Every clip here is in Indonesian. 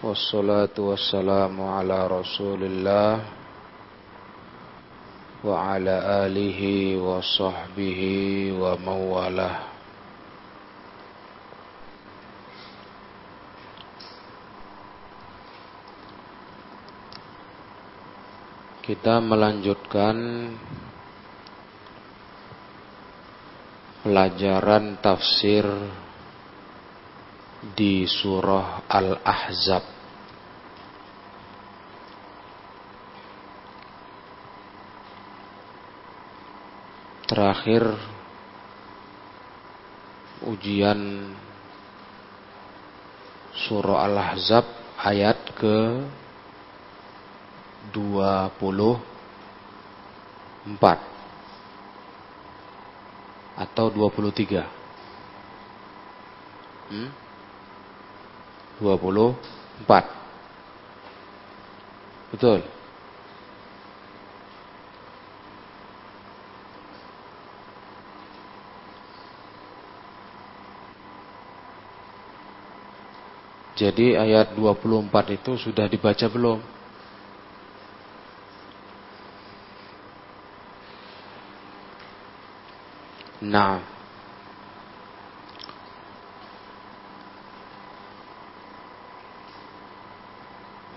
Wassalatu wassalamu ala rasulillah Wa ala alihi wa sahbihi wa mawalah. Kita melanjutkan Pelajaran tafsir di surah Al-Ahzab. Terakhir ujian surah Al-Ahzab ayat ke 24 atau 23 hmm? 24 betul Jadi ayat 24 itu sudah dibaca belum? Nah.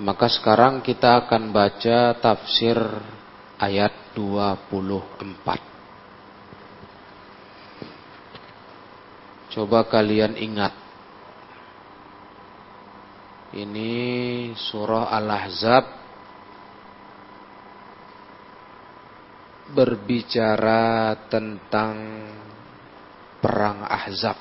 Maka sekarang kita akan baca tafsir ayat 24. Coba kalian ingat. Ini surah Al-Ahzab berbicara tentang perang Ahzab.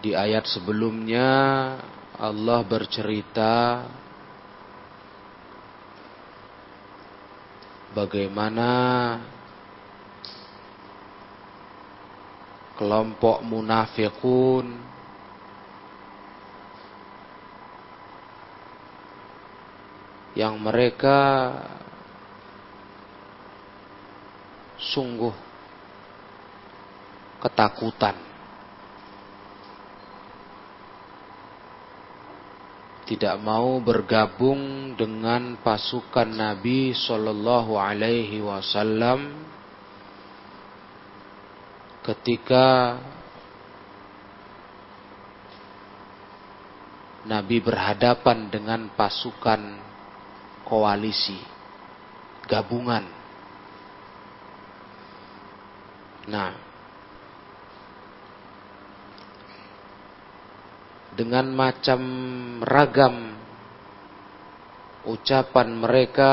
Di ayat sebelumnya Allah bercerita bagaimana kelompok munafikun yang mereka sungguh ketakutan tidak mau bergabung dengan pasukan Nabi Shallallahu Alaihi Wasallam ketika Nabi berhadapan dengan pasukan koalisi, gabungan. Nah, dengan macam ragam ucapan mereka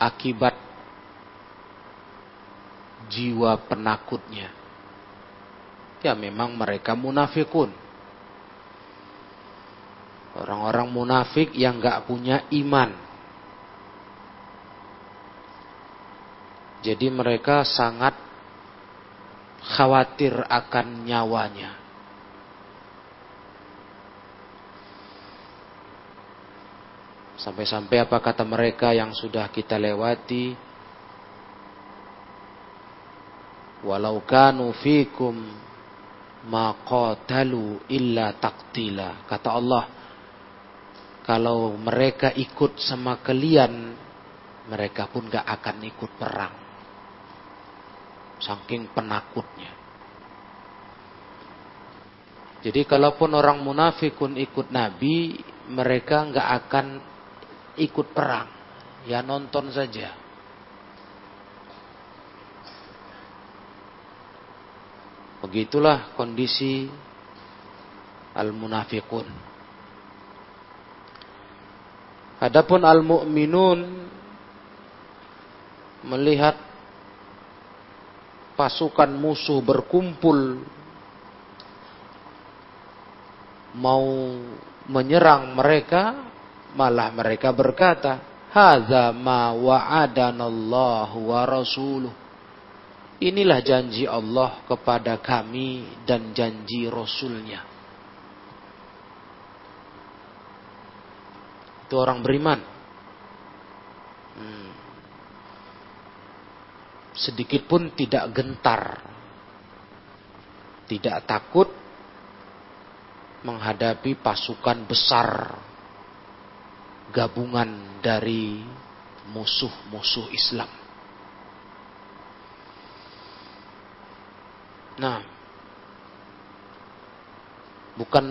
akibat jiwa penakutnya. Ya memang mereka munafikun. Orang-orang munafik yang gak punya iman. Jadi mereka sangat khawatir akan nyawanya. Sampai-sampai apa kata mereka yang sudah kita lewati. Walau kanu fikum maqatalu illa taktila. Kata Allah, kalau mereka ikut sama kalian, mereka pun gak akan ikut perang. Saking penakutnya. Jadi kalaupun orang munafikun ikut Nabi, mereka gak akan ikut perang. Ya nonton saja. Begitulah kondisi al-munafikun. Adapun al-mu'minun melihat pasukan musuh berkumpul mau menyerang mereka malah mereka berkata hadza ma wa'adanallahu wa rasuluh inilah janji Allah kepada kami dan janji rasulnya Itu orang beriman. Hmm. Sedikit pun tidak gentar. Tidak takut menghadapi pasukan besar gabungan dari musuh-musuh Islam. Nah, bukan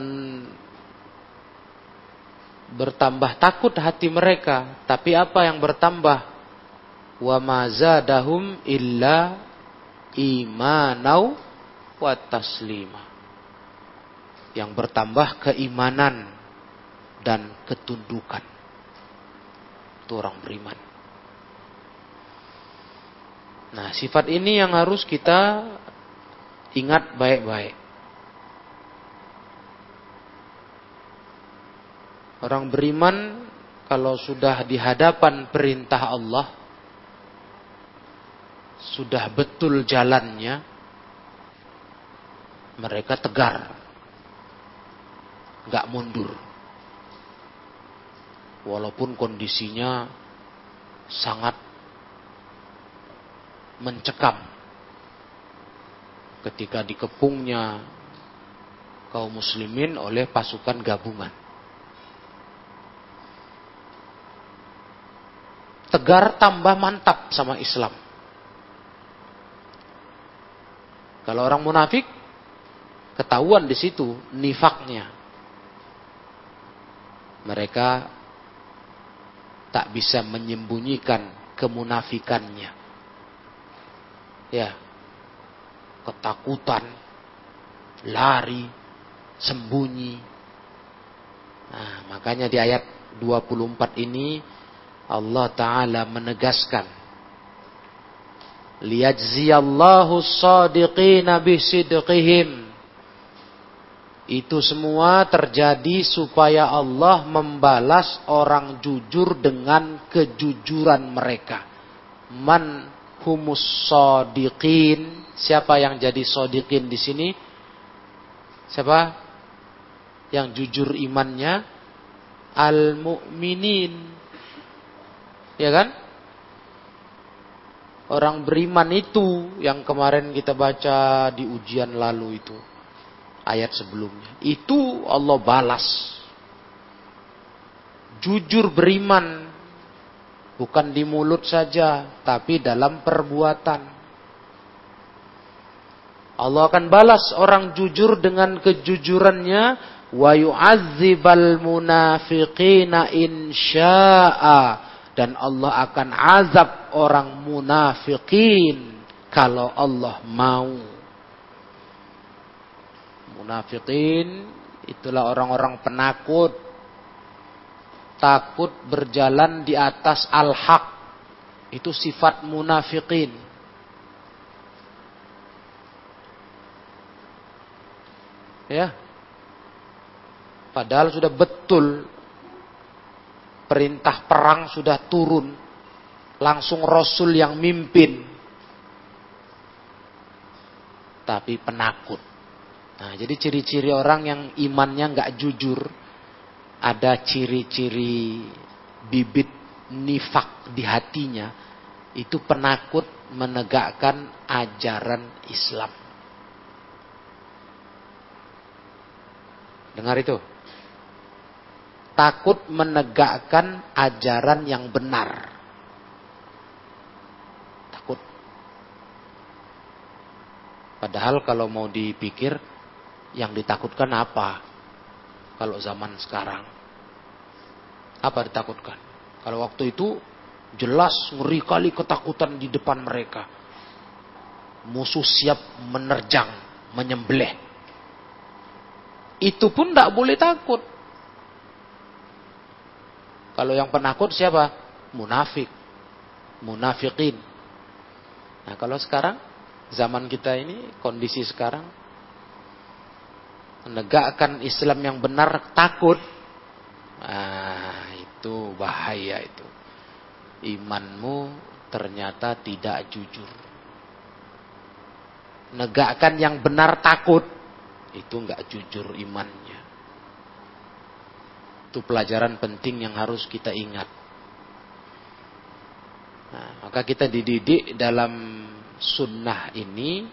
bertambah takut hati mereka, tapi apa yang bertambah? Wa mazadahum illa imanau wa taslima. Yang bertambah keimanan dan ketundukan. Itu orang beriman. Nah, sifat ini yang harus kita ingat baik-baik. Orang beriman kalau sudah di hadapan perintah Allah sudah betul jalannya mereka tegar. Nggak mundur. Walaupun kondisinya sangat mencekam. Ketika dikepungnya kaum muslimin oleh pasukan gabungan. Tegar tambah mantap sama Islam. Kalau orang munafik ketahuan di situ nifaknya. Mereka tak bisa menyembunyikan kemunafikannya. Ya. Ketakutan, lari, sembunyi. Nah, makanya di ayat 24 ini Allah Ta'ala menegaskan. Liyajziyallahu sadiqina bisidqihim. Itu semua terjadi supaya Allah membalas orang jujur dengan kejujuran mereka. Man humus sadiqin. Siapa yang jadi sadiqin di sini? Siapa? Yang jujur imannya? Al-mu'minin Ya kan? Orang beriman itu yang kemarin kita baca di ujian lalu itu. Ayat sebelumnya. Itu Allah balas. Jujur beriman. Bukan di mulut saja. Tapi dalam perbuatan. Allah akan balas orang jujur dengan kejujurannya wa yu'adzibal munafiqina insya'a dan Allah akan azab orang munafikin kalau Allah mau. Munafikin itulah orang-orang penakut. Takut berjalan di atas al-haq. Itu sifat munafikin. Ya. Padahal sudah betul perintah perang sudah turun. Langsung Rasul yang mimpin. Tapi penakut. Nah, jadi ciri-ciri orang yang imannya nggak jujur. Ada ciri-ciri bibit nifak di hatinya. Itu penakut menegakkan ajaran Islam. Dengar itu takut menegakkan ajaran yang benar. Takut. Padahal kalau mau dipikir, yang ditakutkan apa? Kalau zaman sekarang. Apa ditakutkan? Kalau waktu itu jelas ngeri kali ketakutan di depan mereka. Musuh siap menerjang, menyembelih. Itu pun tidak boleh takut. Kalau yang penakut siapa? Munafik. Munafikin. Nah kalau sekarang, zaman kita ini, kondisi sekarang, menegakkan Islam yang benar takut. Ah, itu bahaya itu. Imanmu ternyata tidak jujur. Negakkan yang benar takut. Itu enggak jujur imannya. Itu pelajaran penting yang harus kita ingat. Maka kita dididik dalam sunnah ini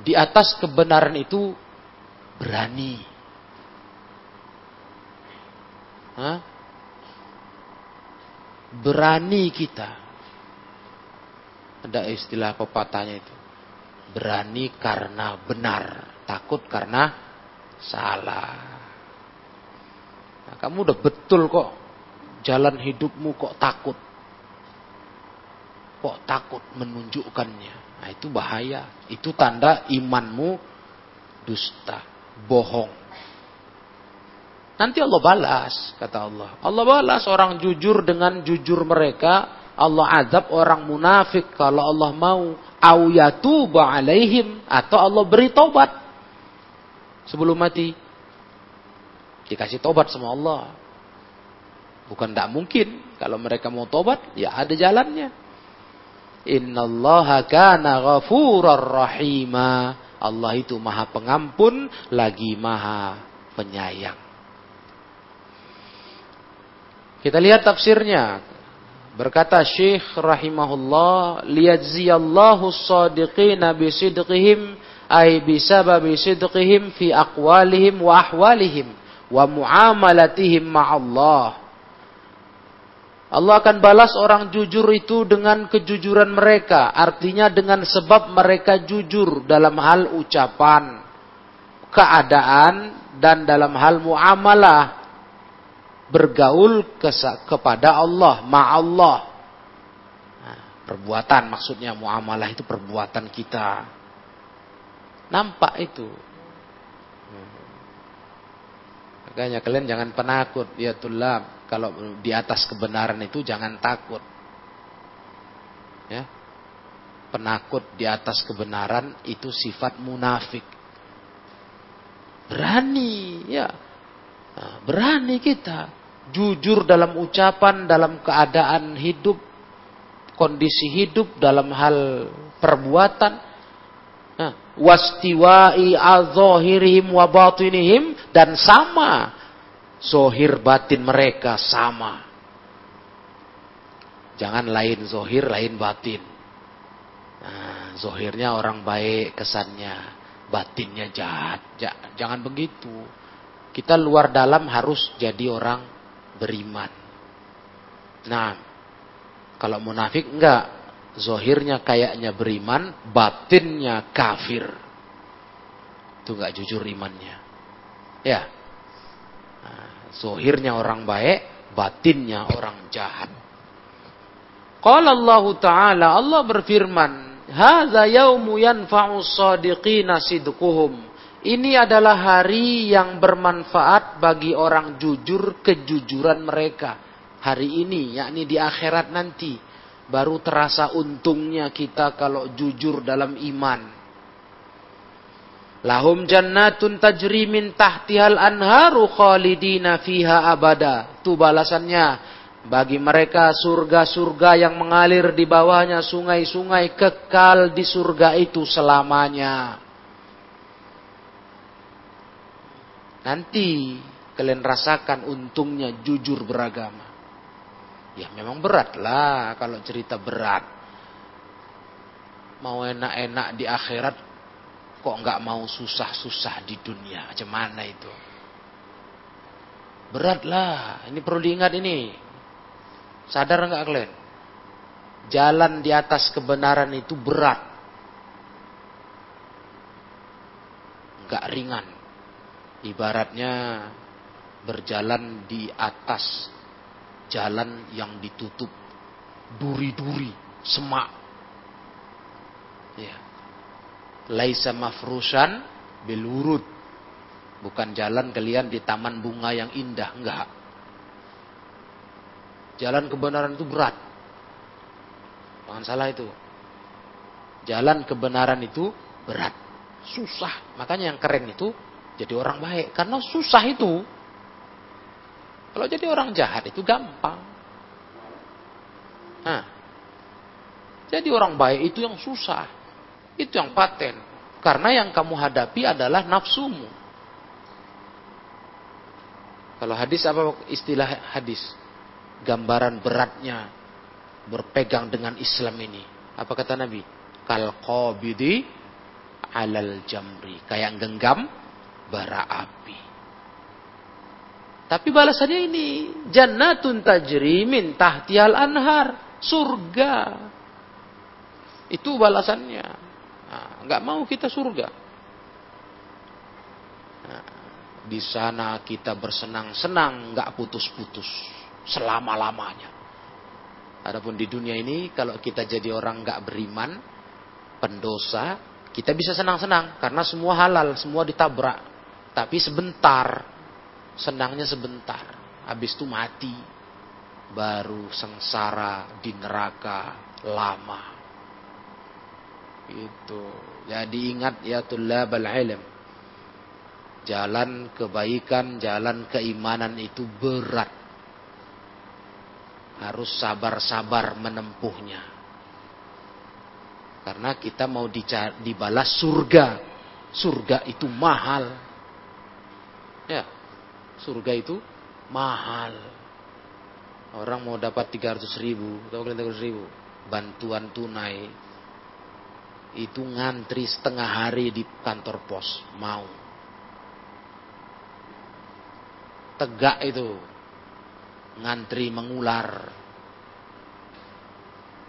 di atas kebenaran itu berani. Hah? Berani kita. Ada istilah pepatahnya itu. Berani karena benar, takut karena salah. Nah, kamu udah betul kok jalan hidupmu kok takut. Kok takut menunjukkannya. Nah itu bahaya. Itu tanda imanmu dusta, bohong. Nanti Allah balas, kata Allah. Allah balas orang jujur dengan jujur mereka. Allah azab orang munafik kalau Allah mau. Awyatuba alaihim. Atau Allah beri tobat. Sebelum mati. Dikasih tobat sama Allah. Bukan tidak mungkin. Kalau mereka mau tobat, ya ada jalannya. Innallaha kana ghafurar rahima. Allah itu maha pengampun lagi maha penyayang. Kita lihat tafsirnya. Berkata Syekh rahimahullah, liyajziyallahu as-sadiqina bisidqihim ay bisababi sidqihim fi aqwalihim wa ahwalihim wa muamalatihim ma'allah. Allah akan balas orang jujur itu dengan kejujuran mereka. Artinya dengan sebab mereka jujur dalam hal ucapan, keadaan, dan dalam hal muamalah. Bergaul kepada Allah, ma'allah. Nah, perbuatan maksudnya muamalah itu perbuatan kita. Nampak itu. Hmm. Makanya kalian jangan penakut ya tulab kalau di atas kebenaran itu jangan takut. Ya. Penakut di atas kebenaran itu sifat munafik. Berani, ya. Nah, berani kita jujur dalam ucapan, dalam keadaan hidup, kondisi hidup, dalam hal perbuatan. Wastiwa'i al-zahirihim wa dan sama Zohir batin mereka sama. Jangan lain zohir, lain batin. Nah, zohirnya orang baik kesannya, batinnya jahat. Jangan begitu. Kita luar dalam harus jadi orang beriman. Nah, kalau munafik enggak. Zohirnya kayaknya beriman, batinnya kafir. Itu enggak jujur imannya. Ya, Zohirnya orang baik, batinnya orang jahat. Qala Allah Ta'ala, Allah berfirman, Hadza yaumu yanfa'u sadiqina sidquhum. Ini adalah hari yang bermanfaat bagi orang jujur kejujuran mereka. Hari ini, yakni di akhirat nanti. Baru terasa untungnya kita kalau jujur dalam iman. Lahum jannatun tajri min tahtihal anharu khalidina fiha abada. Itu balasannya. Bagi mereka surga-surga yang mengalir di bawahnya sungai-sungai kekal di surga itu selamanya. Nanti kalian rasakan untungnya jujur beragama. Ya memang berat lah kalau cerita berat. Mau enak-enak di akhirat Kok nggak mau susah-susah di dunia? Macam mana itu? Berat lah. Ini perlu diingat ini. Sadar nggak kalian? Jalan di atas kebenaran itu berat. Nggak ringan. Ibaratnya berjalan di atas jalan yang ditutup duri-duri, semak. Ya laisa mafrusan bilurut. Bukan jalan kalian di taman bunga yang indah, enggak. Jalan kebenaran itu berat. Jangan salah itu. Jalan kebenaran itu berat. Susah. Makanya yang keren itu jadi orang baik. Karena susah itu. Kalau jadi orang jahat itu gampang. Nah, jadi orang baik itu yang susah. Itu yang paten. Karena yang kamu hadapi adalah nafsumu. Kalau hadis apa istilah hadis? Gambaran beratnya berpegang dengan Islam ini. Apa kata Nabi? Kal qabidi alal jamri. Kayak genggam bara api. Tapi balasannya ini. Jannatun tajri min tahtiyal anhar. Surga. Itu balasannya. Nah, nggak mau kita surga. Nah, di sana kita bersenang-senang, nggak putus-putus selama-lamanya. Adapun di dunia ini, kalau kita jadi orang nggak beriman, pendosa, kita bisa senang-senang karena semua halal, semua ditabrak. Tapi sebentar, senangnya sebentar. Habis itu mati, baru sengsara di neraka lama. Itu. Jadi ingat ya tullabal ilm. Jalan kebaikan, jalan keimanan itu berat. Harus sabar-sabar menempuhnya. Karena kita mau dibalas surga. Surga itu mahal. Surga itu mahal. Orang mau dapat 300 ribu, atau 300 ribu. Bantuan tunai. Itu ngantri setengah hari di kantor pos mau. Tegak itu. Ngantri mengular.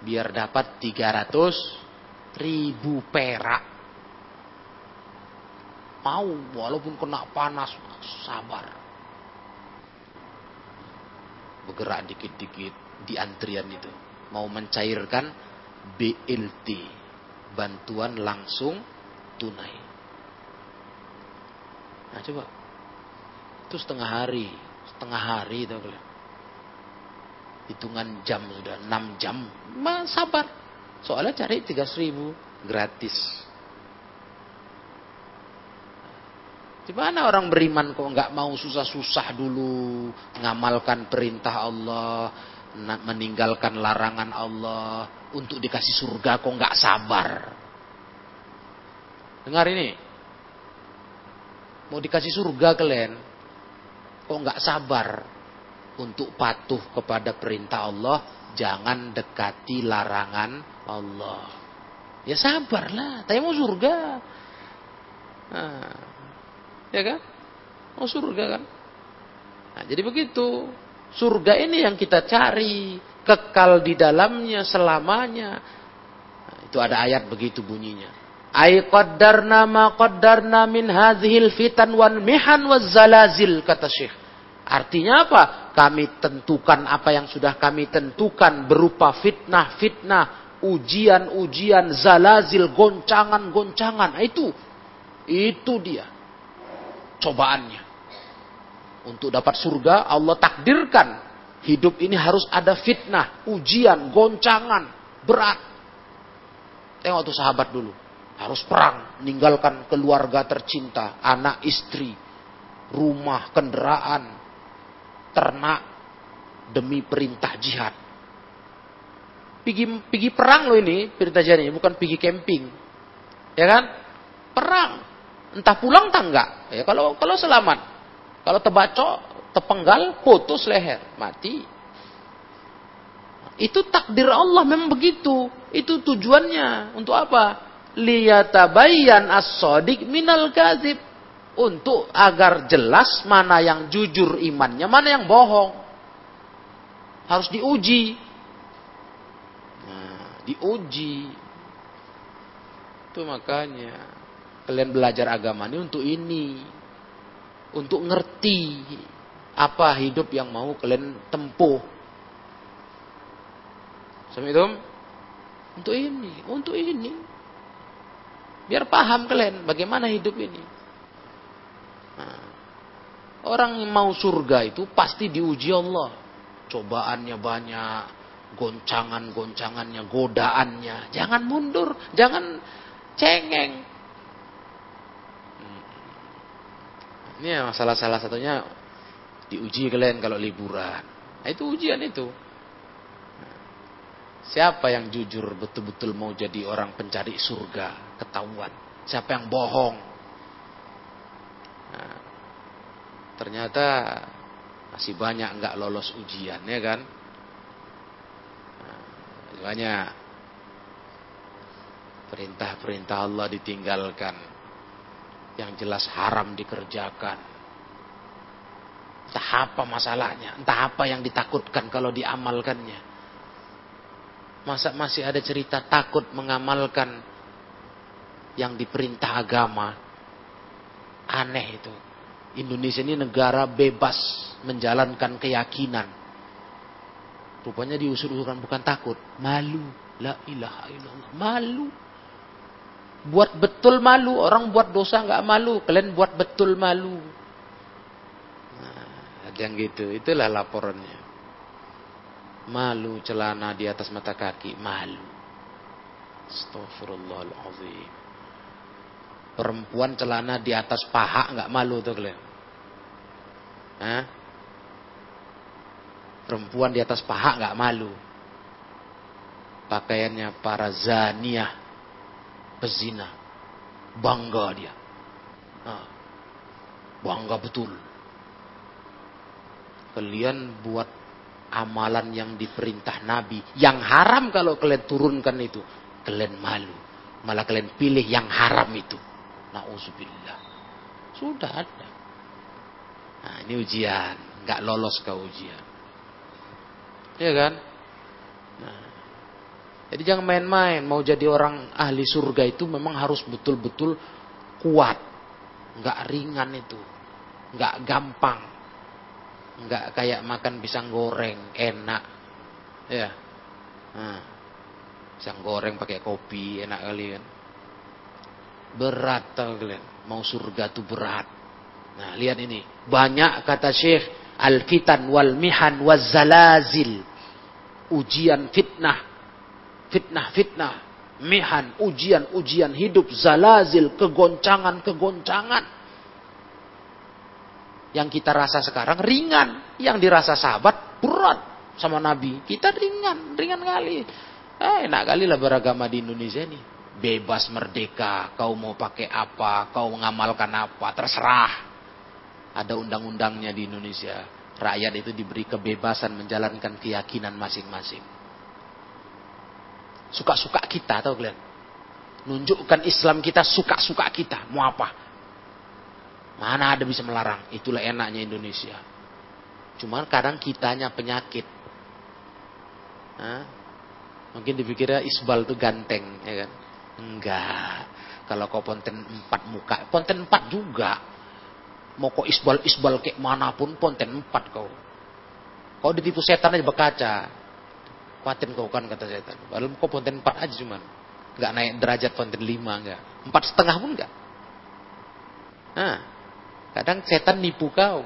Biar dapat 300 ribu perak. Mau walaupun kena panas sabar bergerak dikit-dikit di antrian itu mau mencairkan BLT bantuan langsung tunai. Nah coba, itu setengah hari, setengah hari itu hitungan jam sudah 6 jam, mas sabar. Soalnya cari 300 ribu gratis. Di mana orang beriman kok nggak mau susah-susah dulu ngamalkan perintah Allah, meninggalkan larangan Allah untuk dikasih surga kok nggak sabar. Dengar ini. Mau dikasih surga kalian kok nggak sabar untuk patuh kepada perintah Allah, jangan dekati larangan Allah. Ya sabarlah, tapi mau surga. Nah, ya kan? Mau surga kan? Nah, jadi begitu. Surga ini yang kita cari, kekal di dalamnya selamanya. Nah, itu ada ayat begitu bunyinya. Ay qaddarna ma qaddarna min hadhil fitan wal mihan waz zalazil kata Syekh. Artinya apa? Kami tentukan apa yang sudah kami tentukan berupa fitnah-fitnah, ujian-ujian, zalazil, goncangan-goncangan. Nah, itu itu dia cobaannya. Untuk dapat surga, Allah takdirkan hidup ini harus ada fitnah, ujian, goncangan, berat. Tengok tuh sahabat dulu. Harus perang, meninggalkan keluarga tercinta, anak istri, rumah, kendaraan, ternak demi perintah jihad. Pergi, pergi perang loh ini, perintah jihad ini, bukan pergi camping. Ya kan? Perang. Entah pulang entah enggak. Ya kalau kalau selamat. Kalau tebacok, tepenggal, putus leher, mati. Itu takdir Allah memang begitu. Itu tujuannya. Untuk apa? Liyatabayyan as-sadiq minal kazib. Untuk agar jelas mana yang jujur imannya, mana yang bohong. Harus diuji. Nah, diuji. Itu makanya kalian belajar agama ini untuk ini untuk ngerti apa hidup yang mau kalian tempuh. Itu untuk ini, untuk ini. Biar paham kalian bagaimana hidup ini. Nah, orang yang mau surga itu pasti diuji Allah. Cobaannya banyak, goncangan-goncangannya, godaannya. Jangan mundur, jangan cengeng. Ini masalah salah satunya diuji kalian kalau liburan. Nah, itu ujian itu. Siapa yang jujur betul-betul mau jadi orang pencari surga, ketahuan. Siapa yang bohong. Nah, ternyata masih banyak nggak lolos ujian, ya kan? Nah, banyak perintah-perintah Allah ditinggalkan yang jelas haram dikerjakan entah apa masalahnya entah apa yang ditakutkan kalau diamalkannya masa masih ada cerita takut mengamalkan yang diperintah agama aneh itu Indonesia ini negara bebas menjalankan keyakinan. Rupanya diusur-usurkan bukan takut, malu. La ilaha illallah. Malu. Buat betul malu. Orang buat dosa nggak malu. Kalian buat betul malu. Nah, ada yang gitu. Itulah laporannya. Malu celana di atas mata kaki. Malu. Astagfirullahaladzim. Perempuan celana di atas paha nggak malu tuh kalian. Hah? Perempuan di atas paha nggak malu. Pakaiannya para zaniah, pezina, bangga dia. Nah, bangga betul. Kalian buat amalan yang diperintah Nabi, yang haram kalau kalian turunkan itu, kalian malu. Malah kalian pilih yang haram itu. Nauzubillah. Sudah ada. Nah, ini ujian. Nggak lolos ke ujian. Iya kan? Nah, jadi jangan main-main. Mau jadi orang ahli surga itu memang harus betul-betul kuat. Nggak ringan itu. Nggak gampang. Nggak kayak makan pisang goreng. Enak. Ya. Nah, pisang goreng pakai kopi. Enak kali kan. Berat tau kalian. Mau surga tuh berat. Nah lihat ini. Banyak kata Syekh. Al-fitan wal mihan wal zalazil. Ujian fitnah. Fitnah-fitnah. Mihan, ujian-ujian hidup. Zalazil, kegoncangan-kegoncangan. Yang kita rasa sekarang ringan. Yang dirasa sahabat berat sama Nabi. Kita ringan, ringan kali. Eh, enak kali lah beragama di Indonesia ini bebas merdeka, kau mau pakai apa, kau mengamalkan apa, terserah. Ada undang-undangnya di Indonesia. Rakyat itu diberi kebebasan menjalankan keyakinan masing-masing. Suka-suka kita, tahu kalian? Nunjukkan Islam kita, suka-suka kita. Mau apa? Mana ada bisa melarang? Itulah enaknya Indonesia. Cuman kadang kitanya penyakit. Hah? Mungkin dipikirnya Isbal itu ganteng, ya kan? Enggak. Kalau kau ponten empat muka, ponten empat juga. Mau kau isbal-isbal kayak mana pun, ponten empat kau. Kau ditipu setan aja berkaca. Paten kau kan kata setan. Padahal kau ponten empat aja cuman. Enggak naik derajat ponten lima enggak. Empat setengah pun enggak. Nah, kadang setan nipu kau.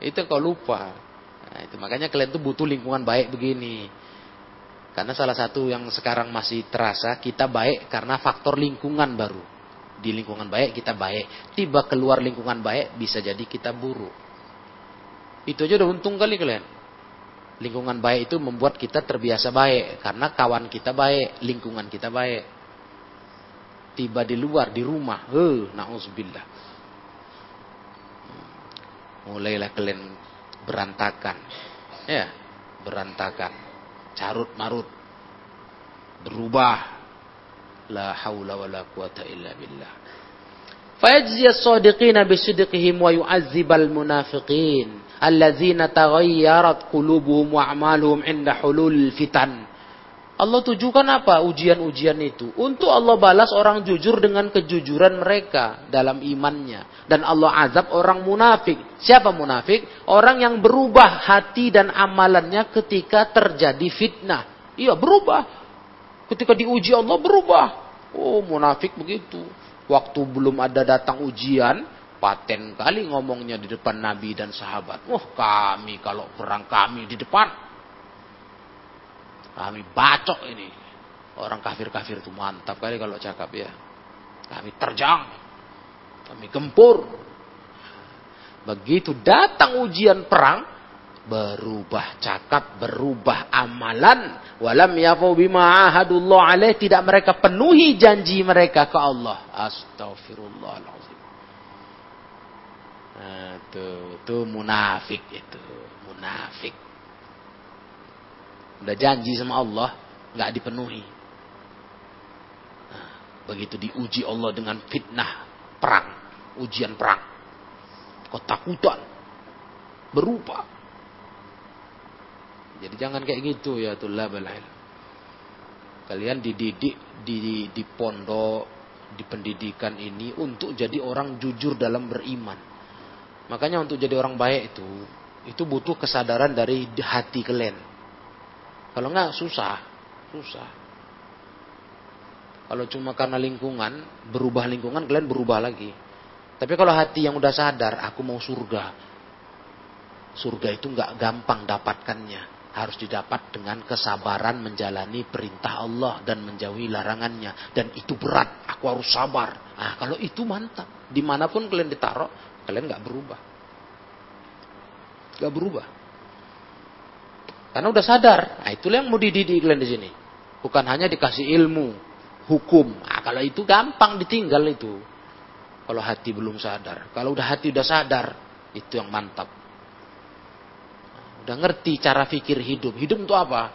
Itu kau lupa. Nah, itu makanya kalian tuh butuh lingkungan baik begini. Karena salah satu yang sekarang masih terasa kita baik karena faktor lingkungan baru. Di lingkungan baik kita baik. Tiba keluar lingkungan baik bisa jadi kita buruk. Itu aja udah untung kali kalian. Lingkungan baik itu membuat kita terbiasa baik. Karena kawan kita baik, lingkungan kita baik. Tiba di luar, di rumah. Heh, na'udzubillah. Mulailah kalian berantakan. Ya, berantakan carut marut berubah la haula wala quwata illa billah fayajzi as-sadiqina bisidqihim wa yu'azzibal munafiqin allazina taghayyarat qulubuhum wa a'maluhum 'inda hulul fitan Allah tujukan apa ujian-ujian itu? Untuk Allah balas orang jujur dengan kejujuran mereka dalam imannya. Dan Allah azab orang munafik. Siapa munafik? Orang yang berubah hati dan amalannya ketika terjadi fitnah. Iya berubah. Ketika diuji Allah berubah. Oh munafik begitu. Waktu belum ada datang ujian, paten kali ngomongnya di depan Nabi dan sahabat. Wah kami kalau perang kami di depan kami bacok ini. Orang kafir-kafir itu mantap kali kalau cakap ya. Kami terjang. Kami gempur. Begitu datang ujian perang, berubah cakap, berubah amalan. Walam yafu bima ahadullah alaih. Tidak mereka penuhi janji mereka ke Allah. Astaghfirullahaladzim. Itu, itu munafik itu. Munafik. Udah janji sama Allah, nggak dipenuhi. Nah, begitu diuji Allah dengan fitnah perang, ujian perang, ketakutan berupa. Jadi jangan kayak gitu ya tullah ilm. Kalian dididik di, di pondok, di pendidikan ini untuk jadi orang jujur dalam beriman. Makanya untuk jadi orang baik itu, itu butuh kesadaran dari hati kalian. Kalau enggak susah, susah. Kalau cuma karena lingkungan, berubah lingkungan kalian berubah lagi. Tapi kalau hati yang udah sadar, aku mau surga. Surga itu enggak gampang dapatkannya harus didapat dengan kesabaran menjalani perintah Allah dan menjauhi larangannya. Dan itu berat, aku harus sabar. Nah, kalau itu mantap. Di mana pun kalian ditaruh, kalian nggak berubah. Nggak berubah. Karena udah sadar. Nah, itulah yang mau dididik kalian di sini. Bukan hanya dikasih ilmu, hukum. Nah, kalau itu gampang ditinggal itu. Kalau hati belum sadar. Kalau udah hati udah sadar, itu yang mantap. Udah ngerti cara pikir hidup. Hidup untuk apa?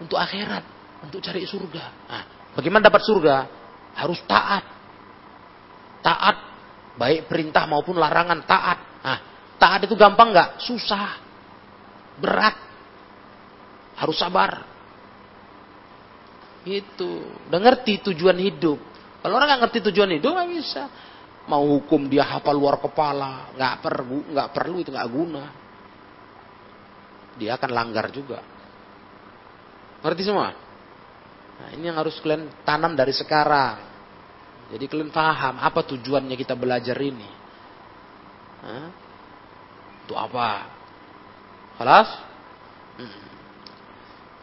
Untuk akhirat. Untuk cari surga. Nah, bagaimana dapat surga? Harus taat. Taat. Baik perintah maupun larangan. Taat. Nah, taat itu gampang nggak? Susah. Berat. Harus sabar. Itu. Udah ngerti tujuan hidup. Kalau orang nggak ngerti tujuan hidup nggak bisa. Mau hukum dia hafal luar kepala, nggak perlu, nggak perlu itu nggak guna dia akan langgar juga. Ngerti semua? Nah, ini yang harus kalian tanam dari sekarang. Jadi kalian paham apa tujuannya kita belajar ini. Hah? Untuk apa? Halas? Hmm.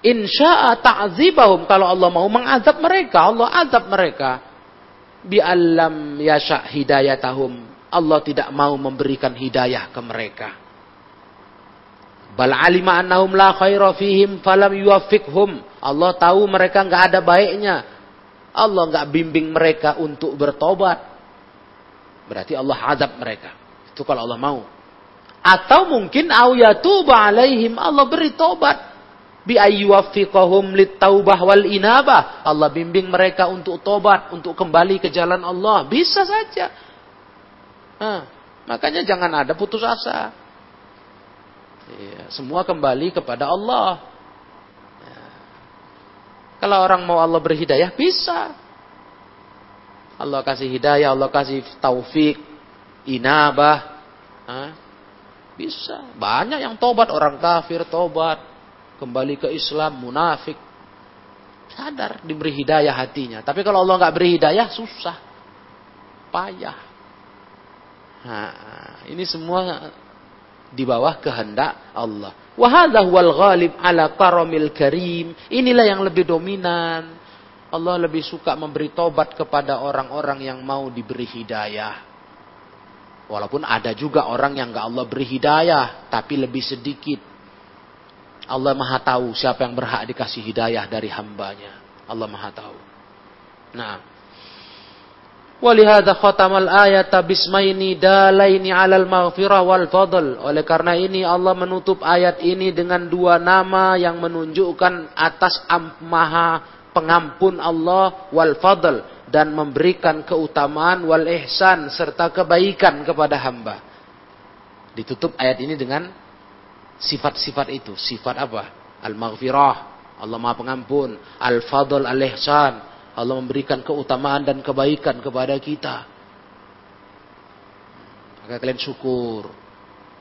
Insya'a ta'zibahum. Kalau Allah mau mengazab mereka, Allah azab mereka. Bi'allam yasha' hidayatahum. Allah tidak mau memberikan hidayah ke mereka. Bal alima annahum la khaira fihim falam yuwaffiqhum. Allah tahu mereka nggak ada baiknya. Allah nggak bimbing mereka untuk bertobat. Berarti Allah azab mereka. Itu kalau Allah mau. Atau mungkin au yatuba alaihim Allah beri tobat bi ayyuwaffiqahum litaubah wal inabah. Allah bimbing mereka untuk tobat, untuk kembali ke jalan Allah. Bisa saja. Nah, makanya jangan ada putus asa. Ya, semua kembali kepada Allah. Kalau orang mau Allah berhidayah, bisa. Allah kasih hidayah, Allah kasih taufik, inabah. Hah? Bisa. Banyak yang tobat, orang kafir tobat. Kembali ke Islam, munafik. Sadar diberi hidayah hatinya. Tapi kalau Allah nggak beri hidayah, susah. Payah. Nah, ini semua di bawah kehendak Allah. Wahada wal ghalib ala karamil karim. Inilah yang lebih dominan. Allah lebih suka memberi tobat kepada orang-orang yang mau diberi hidayah. Walaupun ada juga orang yang gak Allah beri hidayah, tapi lebih sedikit. Allah maha tahu siapa yang berhak dikasih hidayah dari hambanya. Allah maha tahu. Nah, Walihada khatamal ayat bismaini dalaini alal maghfirah wal fadl. Oleh karena ini Allah menutup ayat ini dengan dua nama yang menunjukkan atas maha pengampun Allah wal fadl dan memberikan keutamaan wal ihsan serta kebaikan kepada hamba. Ditutup ayat ini dengan sifat-sifat itu. Sifat apa? Al-maghfirah, Allah Maha Pengampun, al-fadl al-ihsan, Allah memberikan keutamaan dan kebaikan kepada kita. Maka kalian syukur.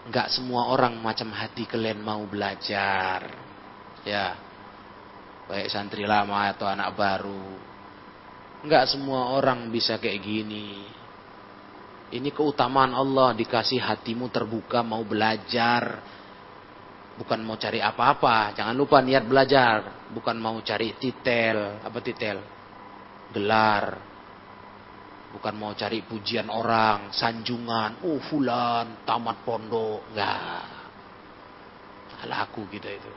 Enggak semua orang macam hati kalian mau belajar. Ya. Baik santri lama atau anak baru. Enggak semua orang bisa kayak gini. Ini keutamaan Allah dikasih hatimu terbuka mau belajar. Bukan mau cari apa-apa. Jangan lupa niat belajar. Bukan mau cari titel. Apa titel? Gelar. Bukan mau cari pujian orang, sanjungan, oh fulan, tamat pondok, enggak. Laku kita itu.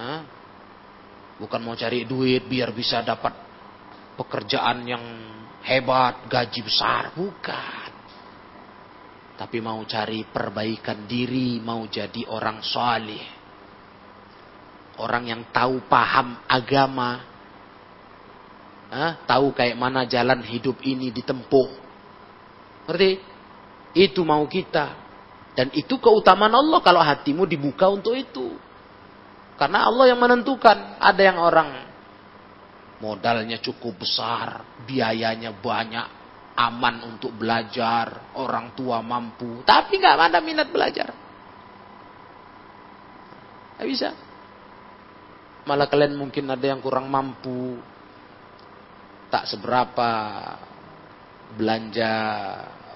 Hah? Bukan mau cari duit biar bisa dapat pekerjaan yang hebat, gaji besar, bukan. Tapi mau cari perbaikan diri, mau jadi orang salih. orang yang tahu paham agama, Hah? tahu kayak mana jalan hidup ini ditempuh. Ngerti? Itu mau kita. Dan itu keutamaan Allah kalau hatimu dibuka untuk itu. Karena Allah yang menentukan. Ada yang orang modalnya cukup besar, biayanya banyak, aman untuk belajar, orang tua mampu, tapi nggak ada minat belajar. Nggak bisa. Malah kalian mungkin ada yang kurang mampu, tak seberapa belanja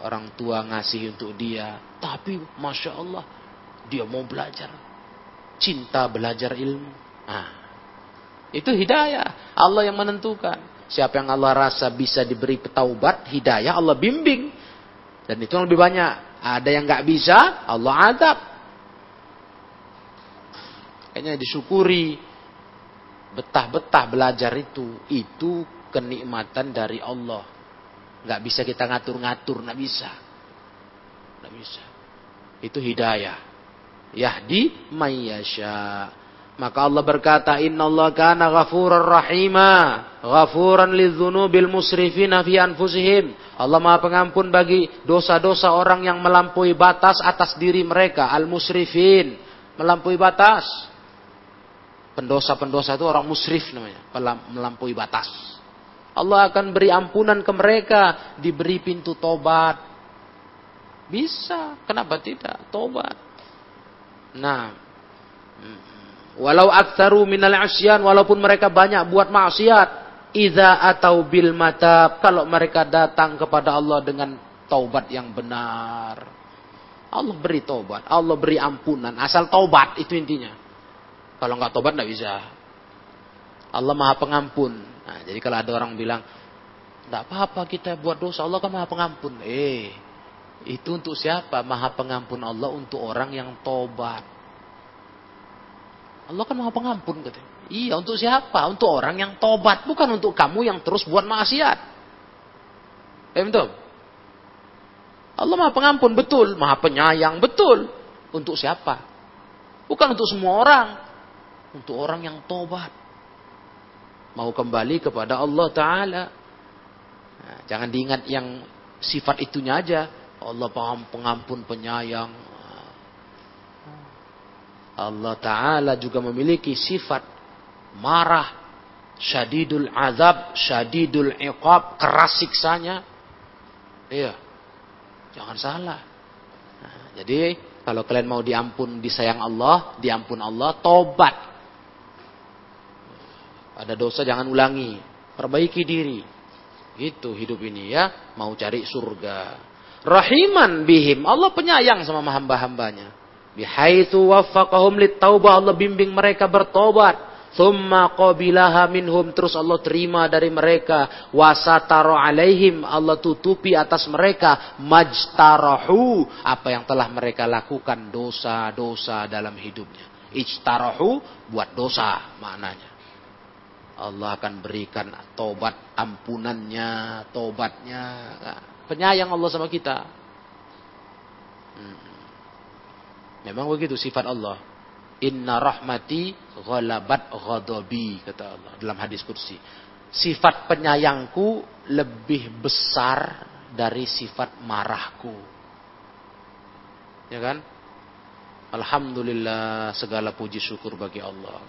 orang tua ngasih untuk dia, tapi masya Allah dia mau belajar, cinta belajar ilmu. Nah, itu hidayah. Allah yang menentukan. Siapa yang Allah rasa bisa diberi petaubat, hidayah, Allah bimbing. Dan itu lebih banyak. Ada yang nggak bisa, Allah adab. Kayaknya disyukuri. Betah-betah belajar itu. Itu kenikmatan dari Allah. Nggak bisa kita ngatur-ngatur, nggak bisa. Nggak bisa. Itu hidayah. Yahdi mayyasha. Maka Allah berkata, Inna Allah kana ghafuran rahima. Ghafuran lidzunubil musrifina fi anfusihim. Allah maha pengampun bagi dosa-dosa orang yang melampaui batas atas diri mereka. Al-musrifin. Melampaui batas. Pendosa-pendosa itu orang musrif namanya. Melampaui batas. Allah akan beri ampunan ke mereka. Diberi pintu tobat. Bisa. Kenapa tidak? Tobat. Nah. Walau aktsaru minal asyan walaupun mereka banyak buat maksiat, idza atau bil mata kalau mereka datang kepada Allah dengan taubat yang benar. Allah beri taubat, Allah beri ampunan, asal taubat itu intinya. Kalau nggak taubat nggak bisa. Allah Maha Pengampun. Nah, jadi kalau ada orang bilang, nggak apa-apa kita buat dosa, Allah kan Maha Pengampun. Eh, itu untuk siapa? Maha Pengampun Allah untuk orang yang tobat. Allah kan maha pengampun katanya. Iya untuk siapa? Untuk orang yang tobat. Bukan untuk kamu yang terus buat maksiat. Ya betul? Allah maha pengampun betul. Maha penyayang betul. Untuk siapa? Bukan untuk semua orang. Untuk orang yang tobat. Mau kembali kepada Allah Ta'ala. Nah, jangan diingat yang sifat itunya aja. Allah paham pengampun, penyayang, Allah Ta'ala juga memiliki sifat marah, syadidul azab, syadidul iqab, keras siksanya. Iya. Jangan salah. Nah, jadi kalau kalian mau diampun disayang Allah, diampun Allah, tobat. Ada dosa jangan ulangi, perbaiki diri. Itu hidup ini ya, mau cari surga. Rahiman bihim, Allah penyayang sama hamba-hambanya. Bihaitsu waffaqahum taubah Allah bimbing mereka bertobat. Thumma qabilaha minhum terus Allah terima dari mereka wasataro alaihim Allah tutupi atas mereka majtarahu apa yang telah mereka lakukan dosa-dosa dalam hidupnya. Ijtarahu buat dosa maknanya. Allah akan berikan tobat ampunannya, tobatnya. Penyayang Allah sama kita. Hmm. Memang begitu sifat Allah. Inna rahmati ghalabat ghadabi kata Allah dalam hadis kursi. Sifat penyayangku lebih besar dari sifat marahku. Ya kan? Alhamdulillah segala puji syukur bagi Allah.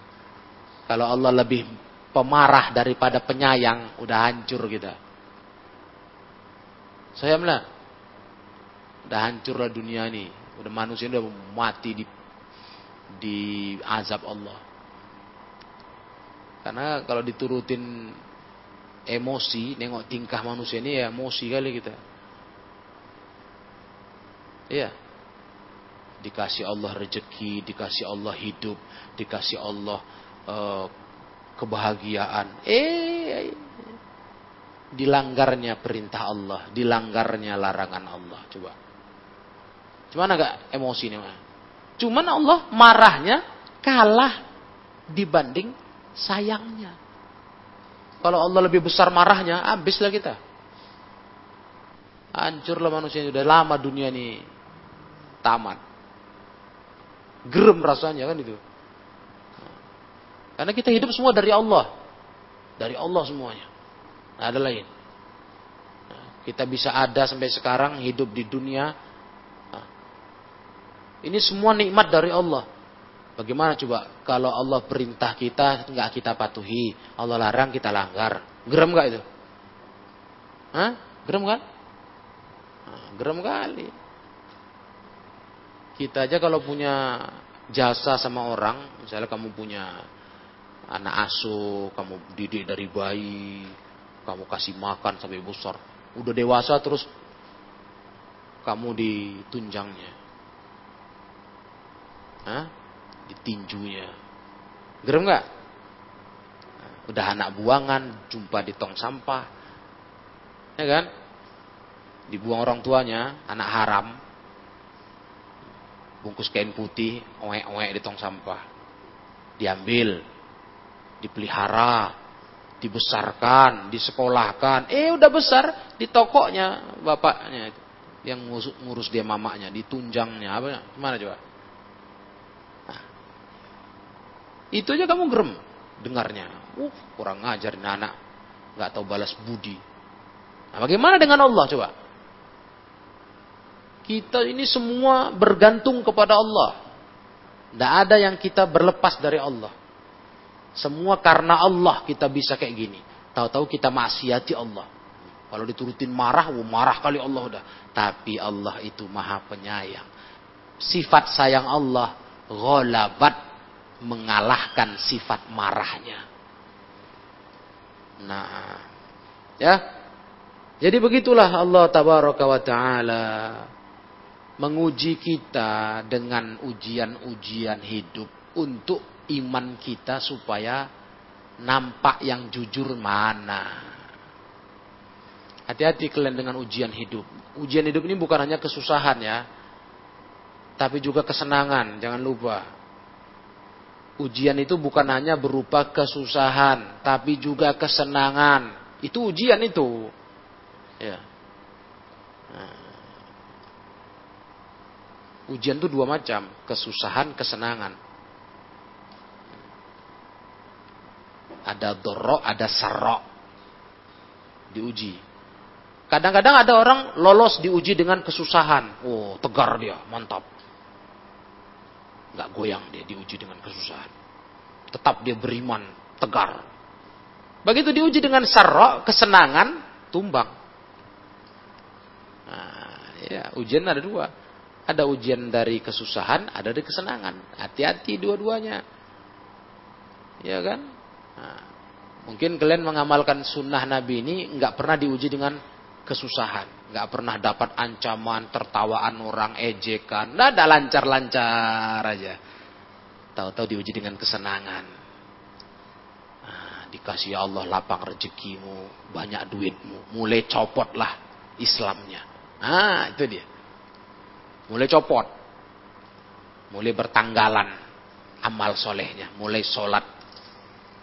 Kalau Allah lebih pemarah daripada penyayang, udah hancur kita. Saya melihat, udah hancurlah dunia ini. Udah manusia udah mati di di azab Allah. Karena kalau diturutin emosi, nengok tingkah manusia ini ya emosi kali kita. Iya. Dikasih Allah rezeki, dikasih Allah hidup, dikasih Allah uh, kebahagiaan. Eh, dilanggarnya perintah Allah, dilanggarnya larangan Allah. Coba. Cuman agak emosi nih. Cuman Allah marahnya kalah dibanding sayangnya. Kalau Allah lebih besar marahnya, habislah kita. Hancurlah manusia sudah lama dunia ini tamat. Gerem rasanya kan itu. Karena kita hidup semua dari Allah. Dari Allah semuanya. Nah, ada lain. Nah, kita bisa ada sampai sekarang hidup di dunia. Nah, ini semua nikmat dari Allah. Bagaimana coba kalau Allah perintah kita nggak kita patuhi, Allah larang kita langgar, gerem nggak itu? Hah? Gerem kan? Nah, gerem kali. Kita aja kalau punya jasa sama orang, misalnya kamu punya anak asuh, kamu didik dari bayi, kamu kasih makan sampai besar, udah dewasa terus kamu ditunjangnya. Hah? Ditinjunya. Gerem nggak? Udah anak buangan, jumpa di tong sampah. Ya kan? Dibuang orang tuanya, anak haram, bungkus kain putih, oek-oek di tong sampah. Diambil, dipelihara, dibesarkan, disekolahkan. Eh udah besar di tokonya bapaknya yang ngurus, ngurus dia mamanya, ditunjangnya apa? Mana coba? Nah, itu aja kamu gerem dengarnya. Uh, kurang ngajar ini anak, nggak tahu balas budi. Nah, bagaimana dengan Allah coba? Kita ini semua bergantung kepada Allah. Tidak ada yang kita berlepas dari Allah. Semua karena Allah kita bisa kayak gini. Tahu-tahu kita maksiati Allah. Kalau diturutin marah, oh marah kali Allah udah. Tapi Allah itu maha penyayang. Sifat sayang Allah ghalabat mengalahkan sifat marahnya. Nah, ya. Jadi begitulah Allah tabaraka wa taala menguji kita dengan ujian-ujian hidup untuk iman kita supaya nampak yang jujur mana. Hati-hati kalian dengan ujian hidup. Ujian hidup ini bukan hanya kesusahan ya. Tapi juga kesenangan, jangan lupa. Ujian itu bukan hanya berupa kesusahan, tapi juga kesenangan. Itu ujian itu. Ya. Ujian itu dua macam, kesusahan, kesenangan. Ada dorok, ada serok. Diuji. Kadang-kadang ada orang lolos diuji dengan kesusahan. Oh, tegar dia, mantap. Gak goyang dia diuji dengan kesusahan. Tetap dia beriman, tegar. Begitu diuji dengan serok, kesenangan, tumbang. Nah, ya, ujian ada dua ada ujian dari kesusahan, ada dari kesenangan. Hati-hati dua-duanya. Ya kan? Nah, mungkin kalian mengamalkan sunnah Nabi ini nggak pernah diuji dengan kesusahan, nggak pernah dapat ancaman, tertawaan orang, ejekan, nggak ada lancar-lancar aja. Tahu-tahu diuji dengan kesenangan. Nah, dikasih Allah lapang rezekimu, banyak duitmu, mulai copotlah Islamnya. Nah, itu dia mulai copot, mulai bertanggalan amal solehnya, mulai sholat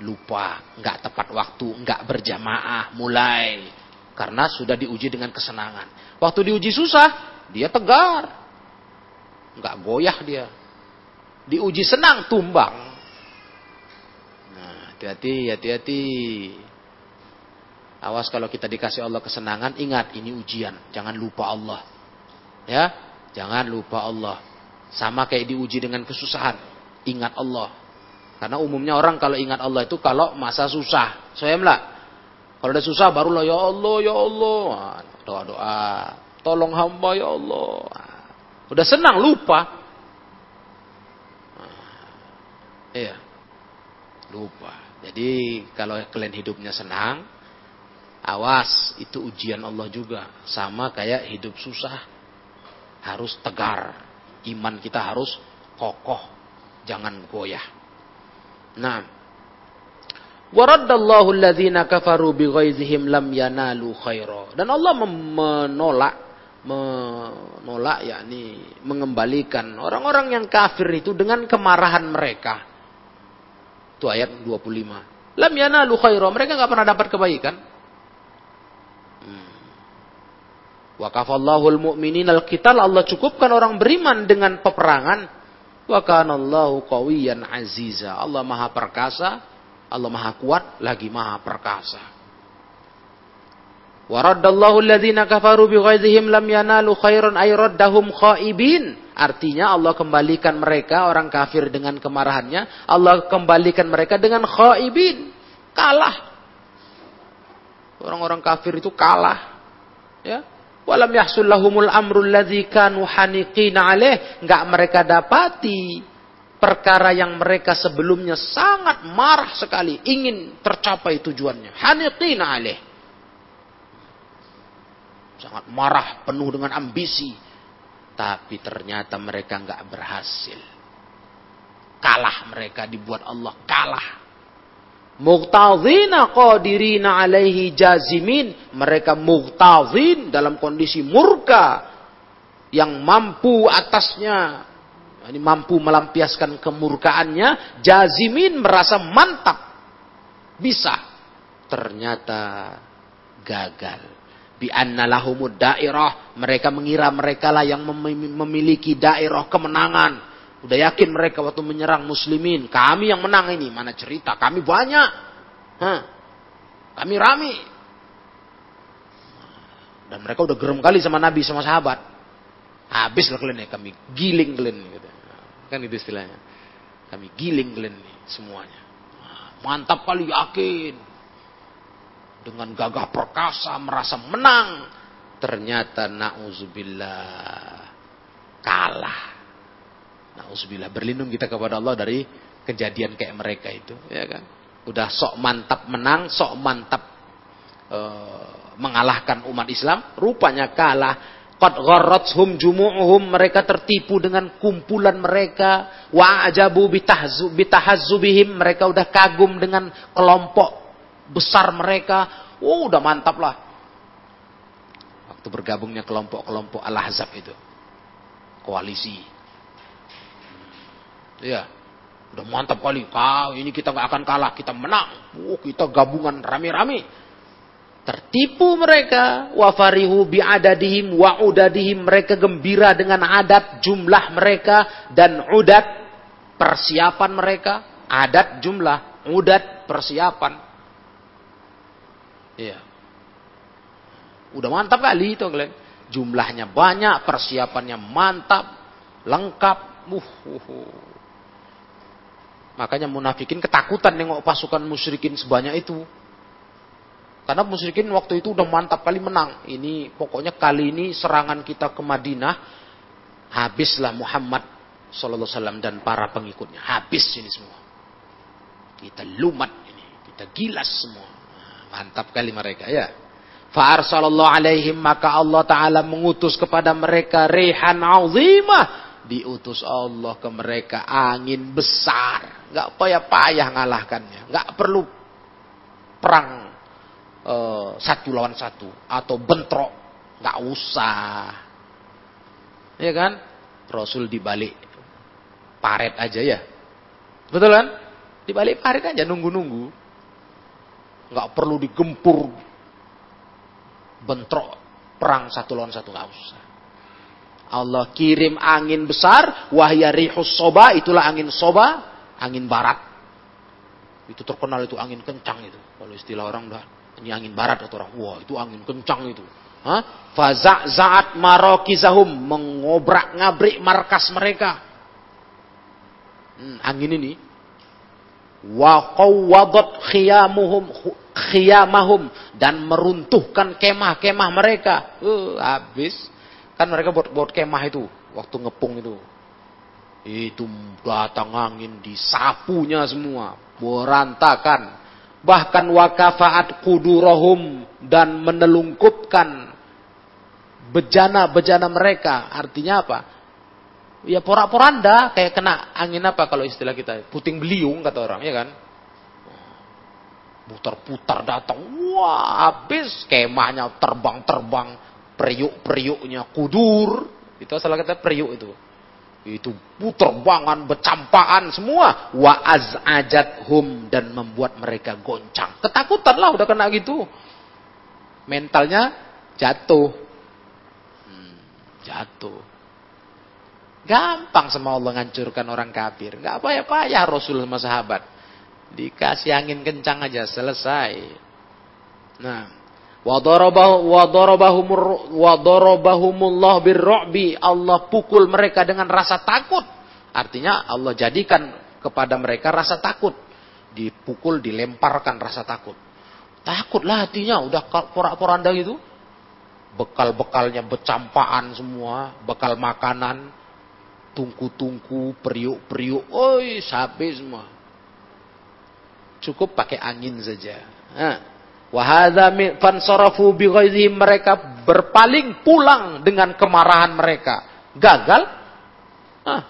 lupa, nggak tepat waktu, nggak berjamaah, mulai karena sudah diuji dengan kesenangan. Waktu diuji susah, dia tegar, nggak goyah dia. Diuji senang, tumbang. Nah, hati-hati, hati-hati. Awas kalau kita dikasih Allah kesenangan, ingat ini ujian, jangan lupa Allah. Ya, Jangan lupa Allah. Sama kayak diuji dengan kesusahan. Ingat Allah. Karena umumnya orang kalau ingat Allah itu kalau masa susah. lah. Kalau udah susah barulah ya Allah, ya Allah. Doa-doa. Tolong hamba ya Allah. Udah senang lupa. Iya. Lupa. Jadi kalau kalian hidupnya senang, awas itu ujian Allah juga. Sama kayak hidup susah harus tegar. Iman kita harus kokoh, jangan goyah. Nah, waraddallahu alladhina kafaru bighaizihim lam yanalu khaira. Dan Allah menolak menolak yakni mengembalikan orang-orang yang kafir itu dengan kemarahan mereka. Itu ayat 25. Lam yanalu khaira. Mereka nggak pernah dapat kebaikan. Wa kafallahu al-mu'minin al-qital Allah cukupkan orang beriman dengan peperangan Wa kana Allahu qawiyan aziza. Allah Maha perkasa, Allah Maha kuat lagi Maha perkasa. Wa raddallahu alladhina kafaru bighaizihim lam yanalu khairan ay raddahum khaibin. Artinya Allah kembalikan mereka orang kafir dengan kemarahannya, Allah kembalikan mereka dengan khaibin. Kalah. Orang-orang kafir itu kalah. Ya, Walam yahsul amru kanu haniqina alaih. Enggak mereka dapati perkara yang mereka sebelumnya sangat marah sekali ingin tercapai tujuannya. Haniqina alaih. Sangat marah, penuh dengan ambisi. Tapi ternyata mereka enggak berhasil. Kalah mereka dibuat Allah kalah. Muqtazina qadirina alaihi jazimin. Mereka muqtazin dalam kondisi murka. Yang mampu atasnya. Ini mampu melampiaskan kemurkaannya. Jazimin merasa mantap. Bisa. Ternyata gagal. Bi lahumud dairah. Mereka mengira mereka lah yang memiliki daerah kemenangan Udah yakin mereka waktu menyerang muslimin. Kami yang menang ini. Mana cerita. Kami banyak. Hah. Kami rame. Dan mereka udah gerem kali sama Nabi sama sahabat. Habis lah kalian ya. Kami giling kalian. Gitu. Kan itu istilahnya. Kami giling kalian semuanya. Mantap kali yakin. Dengan gagah perkasa merasa menang. Ternyata na'udzubillah kalah Nauzubillah berlindung kita kepada Allah dari kejadian kayak mereka itu, ya kan? Udah sok mantap menang, sok mantap e, mengalahkan umat Islam, rupanya kalah. Qad gharrathum jumu'uhum mereka tertipu dengan kumpulan mereka wa ajabu bitahazzubihim mereka udah kagum dengan kelompok besar mereka. Oh, udah mantap lah. Waktu bergabungnya kelompok-kelompok Al-Ahzab itu. Koalisi Ya, udah mantap kali. Kau ini kita nggak akan kalah, kita menang. Oh, kita gabungan rame-rame. Tertipu mereka. Wafarihu bi'adadihim wa udadihim. Mereka gembira dengan adat jumlah mereka dan udat persiapan mereka. Adat jumlah, udat persiapan. Iya. Udah mantap kali itu kalian. Jumlahnya banyak, persiapannya mantap, lengkap. Uh, uh, uh. Makanya munafikin ketakutan nengok pasukan musyrikin sebanyak itu. Karena musyrikin waktu itu udah mantap kali menang. Ini pokoknya kali ini serangan kita ke Madinah habislah Muhammad sallallahu alaihi wasallam dan para pengikutnya. Habis ini semua. Kita lumat ini, kita gilas semua. Mantap kali mereka ya. Fa'arsalallahu alaihim maka Allah taala mengutus kepada mereka rehan azimah diutus Allah ke mereka angin besar. Nggak payah-payah ngalahkannya. Nggak perlu perang uh, satu lawan satu atau bentrok. Nggak usah. Ya kan? Rasul dibalik paret aja ya. Betul kan? Dibalik paret aja nunggu-nunggu. Nggak perlu digempur bentrok perang satu lawan satu nggak usah. Allah kirim angin besar, wahya rihus soba, itulah angin soba, angin barat. Itu terkenal itu angin kencang itu. Kalau istilah orang dah, ini angin barat atau orang, wah itu angin kencang itu. Hah? Faza zaat marokizahum mengobrak ngabrik markas mereka. Hmm, angin ini wa qawwadat khiyamuhum khiyamahum dan meruntuhkan kemah-kemah mereka. Uh, habis Kan mereka buat buat kemah itu waktu ngepung itu. Itu datang angin disapunya semua, berantakan. Bahkan wakafaat kudurohum dan menelungkupkan bejana-bejana mereka. Artinya apa? Ya porak-poranda kayak kena angin apa kalau istilah kita? Puting beliung kata orang, ya kan? Putar-putar datang, wah habis kemahnya terbang-terbang periuk-periuknya kudur. Itu asal kata periuk itu. Itu puterbangan, becampaan semua. Wa az'ajat hum dan membuat mereka goncang. Ketakutan lah udah kena gitu. Mentalnya jatuh. Hmm, jatuh. Gampang sama Allah ngancurkan orang kafir. Nggak payah-payah Rasul sama sahabat. Dikasih angin kencang aja selesai. Nah, Wadorobahumullah birro'bi. Allah pukul mereka dengan rasa takut. Artinya Allah jadikan kepada mereka rasa takut. Dipukul, dilemparkan rasa takut. Takutlah hatinya, udah porak-poranda gitu. Bekal-bekalnya becampaan semua, bekal makanan, tungku-tungku, periuk-periuk, oi, sapi semua. Cukup pakai angin saja. Nah, Wahada fansarafu mereka berpaling pulang dengan kemarahan mereka. Gagal? Ah,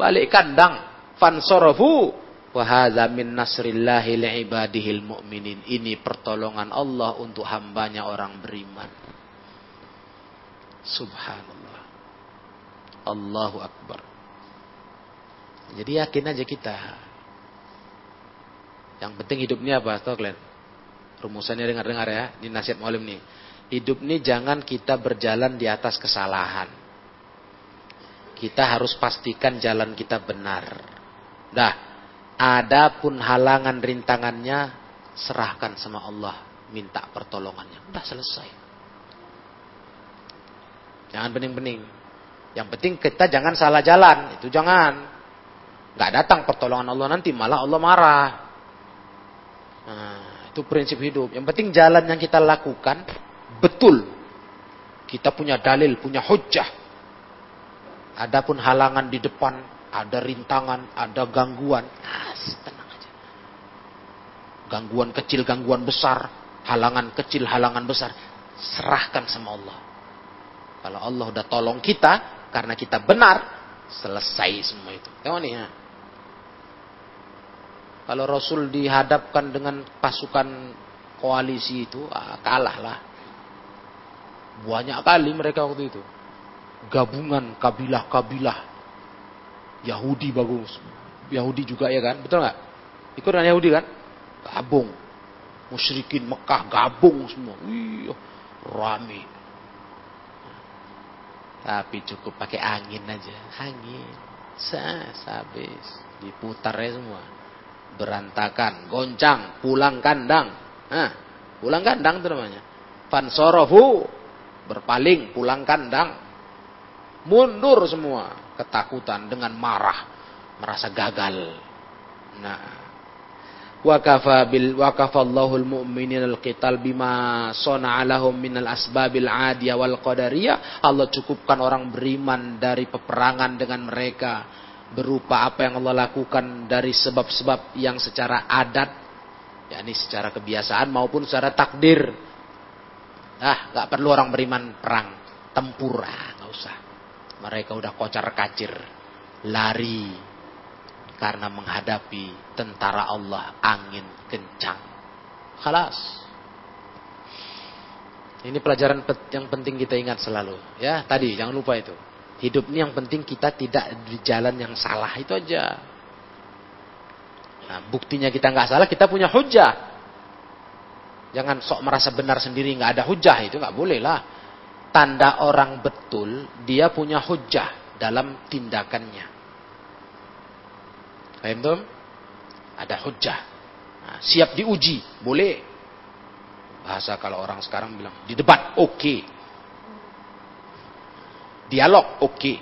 balik kandang. Fansarafu Wahada min nasrillahi li'ibadihil mu'minin. Ini pertolongan Allah untuk hambanya orang beriman. Subhanallah. Allahu Akbar. Jadi yakin aja kita. Yang penting hidupnya apa? Tahu? Rumusannya dengar-dengar ya, di nasihat mualim nih. Hidup ini jangan kita berjalan di atas kesalahan. Kita harus pastikan jalan kita benar. Dah, adapun halangan rintangannya serahkan sama Allah, minta pertolongannya. Udah selesai. Jangan bening-bening. Yang penting kita jangan salah jalan, itu jangan. Gak datang pertolongan Allah nanti malah Allah marah. Nah, itu prinsip hidup. Yang penting jalan yang kita lakukan betul. Kita punya dalil, punya hujah. Adapun halangan di depan, ada rintangan, ada gangguan. Ah, tenang aja. Gangguan kecil, gangguan besar. Halangan kecil, halangan besar. Serahkan sama Allah. Kalau Allah udah tolong kita, karena kita benar, selesai semua itu. Tengok nih ya. Kalau Rasul dihadapkan dengan pasukan koalisi itu, ah, kalah lah. Banyak kali mereka waktu itu. Gabungan kabilah-kabilah. Yahudi bagus. Yahudi juga ya kan? Betul nggak? Ikut dengan Yahudi kan? Gabung. Musyrikin Mekah gabung semua. Wih, rame. Tapi cukup pakai angin aja. Angin. Sah, habis. Diputar ya semua berantakan, goncang, pulang kandang. Nah, pulang kandang itu namanya. Fansorofu, berpaling, pulang kandang. Mundur semua, ketakutan dengan marah, merasa gagal. Nah, wakafa bil wakafallahu almu'minin alqital bima sona'alahum minal asbabil adiyah wal qadariyah Allah cukupkan orang beriman dari peperangan dengan mereka berupa apa yang Allah lakukan dari sebab-sebab yang secara adat, yakni secara kebiasaan maupun secara takdir. Ah, nggak perlu orang beriman perang, tempur, ah, nggak usah. Mereka udah kocar kacir, lari karena menghadapi tentara Allah angin kencang. Khalas. Ini pelajaran yang penting kita ingat selalu. Ya, tadi jangan lupa itu. Hidup ini yang penting kita tidak di jalan yang salah itu aja. Nah, buktinya kita nggak salah, kita punya hujah. Jangan sok merasa benar sendiri nggak ada hujah itu nggak boleh lah. Tanda orang betul dia punya hujah dalam tindakannya. Paham tuh? Ada hujah. Nah, siap diuji, boleh. Bahasa kalau orang sekarang bilang di debat, oke. Okay. Dialog, oke. Okay.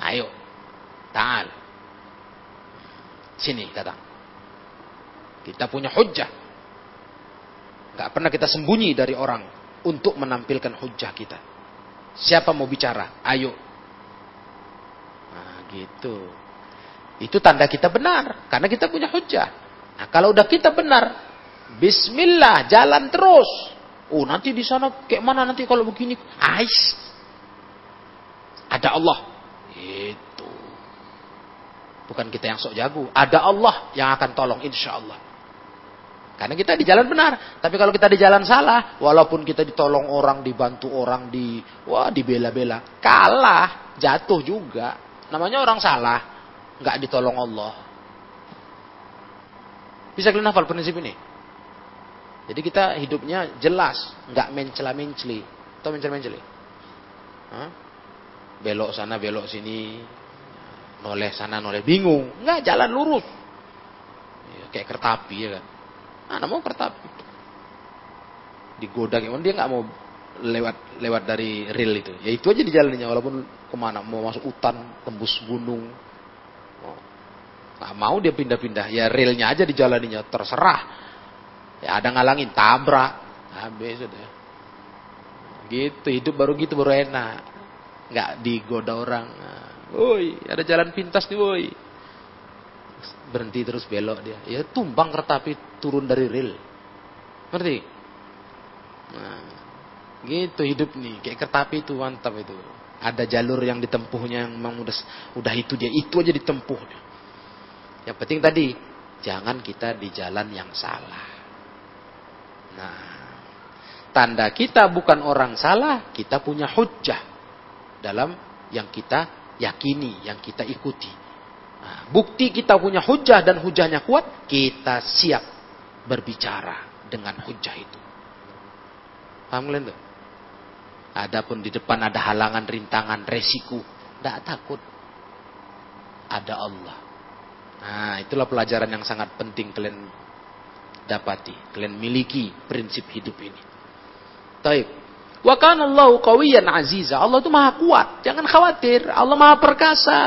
Ayo. Ta'al. Sini datang. Kita punya hujah. Gak pernah kita sembunyi dari orang untuk menampilkan hujah kita. Siapa mau bicara? Ayo. Nah, gitu. Itu tanda kita benar. Karena kita punya hujah. Nah, kalau udah kita benar. Bismillah, jalan terus. Oh, nanti di sana kayak mana nanti kalau begini? Ais, ada Allah. Itu. Bukan kita yang sok jago. Ada Allah yang akan tolong insya Allah. Karena kita di jalan benar. Tapi kalau kita di jalan salah, walaupun kita ditolong orang, dibantu orang, di wah dibela-bela, kalah, jatuh juga. Namanya orang salah, nggak ditolong Allah. Bisa kalian hafal prinsip ini? Jadi kita hidupnya jelas, nggak mencela-menceli. Atau mencela-menceli? Belok sana belok sini. Noleh sana noleh. Bingung. Nggak jalan lurus. Ya, kayak kertapi ya kan? Mana mau kertapi. Digoda gimana dia nggak mau lewat lewat dari rel itu. Ya itu aja di jalannya walaupun ke mana mau masuk hutan tembus gunung. Nggak mau dia pindah-pindah. Ya relnya aja di jalannya terserah. Ya ada ngalangin tabrak. Habis sudah gitu hidup baru gitu baru enak nggak digoda orang. Woi ada jalan pintas nih woi. Berhenti terus belok dia. Ya tumbang kereta api turun dari rel. Ngerti? Nah, gitu hidup nih. Kayak kereta api itu mantap itu. Ada jalur yang ditempuhnya yang memang udah udah itu dia. Itu aja ditempuh yang penting tadi jangan kita di jalan yang salah. Nah tanda kita bukan orang salah kita punya hujah dalam yang kita yakini yang kita ikuti nah, bukti kita punya hujah dan hujahnya kuat kita siap berbicara dengan hujah itu paham kalian tuh Adapun di depan ada halangan, rintangan, resiko. Tidak takut. Ada Allah. Nah, itulah pelajaran yang sangat penting kalian dapati. Kalian miliki prinsip hidup ini. Taib. Wa kana Allahu qawiyan aziza. Allah itu maha kuat. Jangan khawatir. Allah maha perkasa.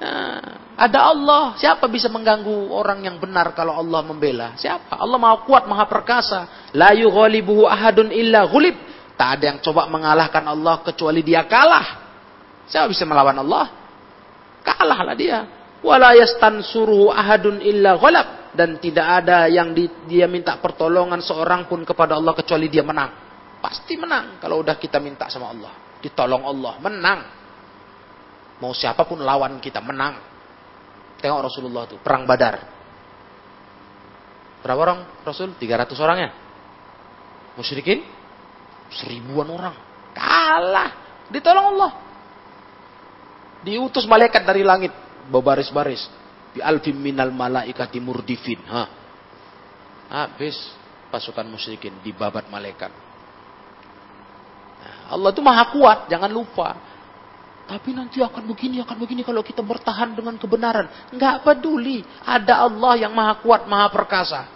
Nah, ada Allah. Siapa bisa mengganggu orang yang benar kalau Allah membela? Siapa? Allah maha kuat, maha perkasa. La yughalibuhu ahadun illa ghulib. Tak ada yang coba mengalahkan Allah kecuali dia kalah. Siapa bisa melawan Allah? Kalahlah dia. Wala yastansuruhu ahadun illa ghalab dan tidak ada yang di, dia minta pertolongan seorang pun kepada Allah kecuali dia menang. Pasti menang kalau udah kita minta sama Allah. Ditolong Allah, menang. Mau siapa pun lawan kita menang. Tengok Rasulullah itu perang Badar. Berapa orang Rasul? 300 orang ya? Musyrikin Seribuan orang. Kalah. Ditolong Allah. Diutus malaikat dari langit. Berbaris-baris. Bi alfim minal malaikati murdifin. Ha. Habis pasukan musyrikin dibabat malaikat. Allah itu maha kuat, jangan lupa. Tapi nanti akan begini, akan begini kalau kita bertahan dengan kebenaran. Enggak peduli. Ada Allah yang maha kuat, maha perkasa.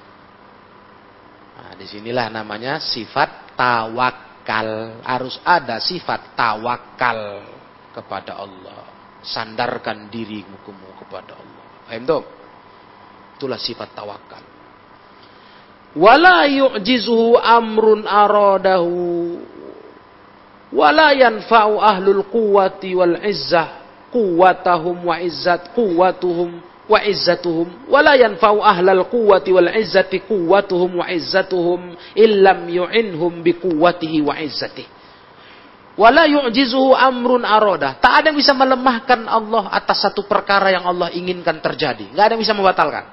Nah, di sinilah namanya sifat tawak tawakal. Harus ada sifat tawakal kepada Allah. Sandarkan dirimu kepada Allah. Paham tuh? Itulah sifat tawakal. Wala yu'jizuhu amrun aradahu. Wala yanfa'u ahlul quwati wal izzah. Quwatahum wa izzat quwatuhum wa izzatuhum. Wala yanfa'u ahlal quwwati wal izzati quwwatuhum wa izzatuhum. Illam yu'inhum bi quwwatihi wa izzatihi. Wala yu'jizuhu amrun aroda tak ada yang bisa melemahkan Allah atas satu perkara yang Allah inginkan terjadi. Nggak ada yang bisa membatalkan.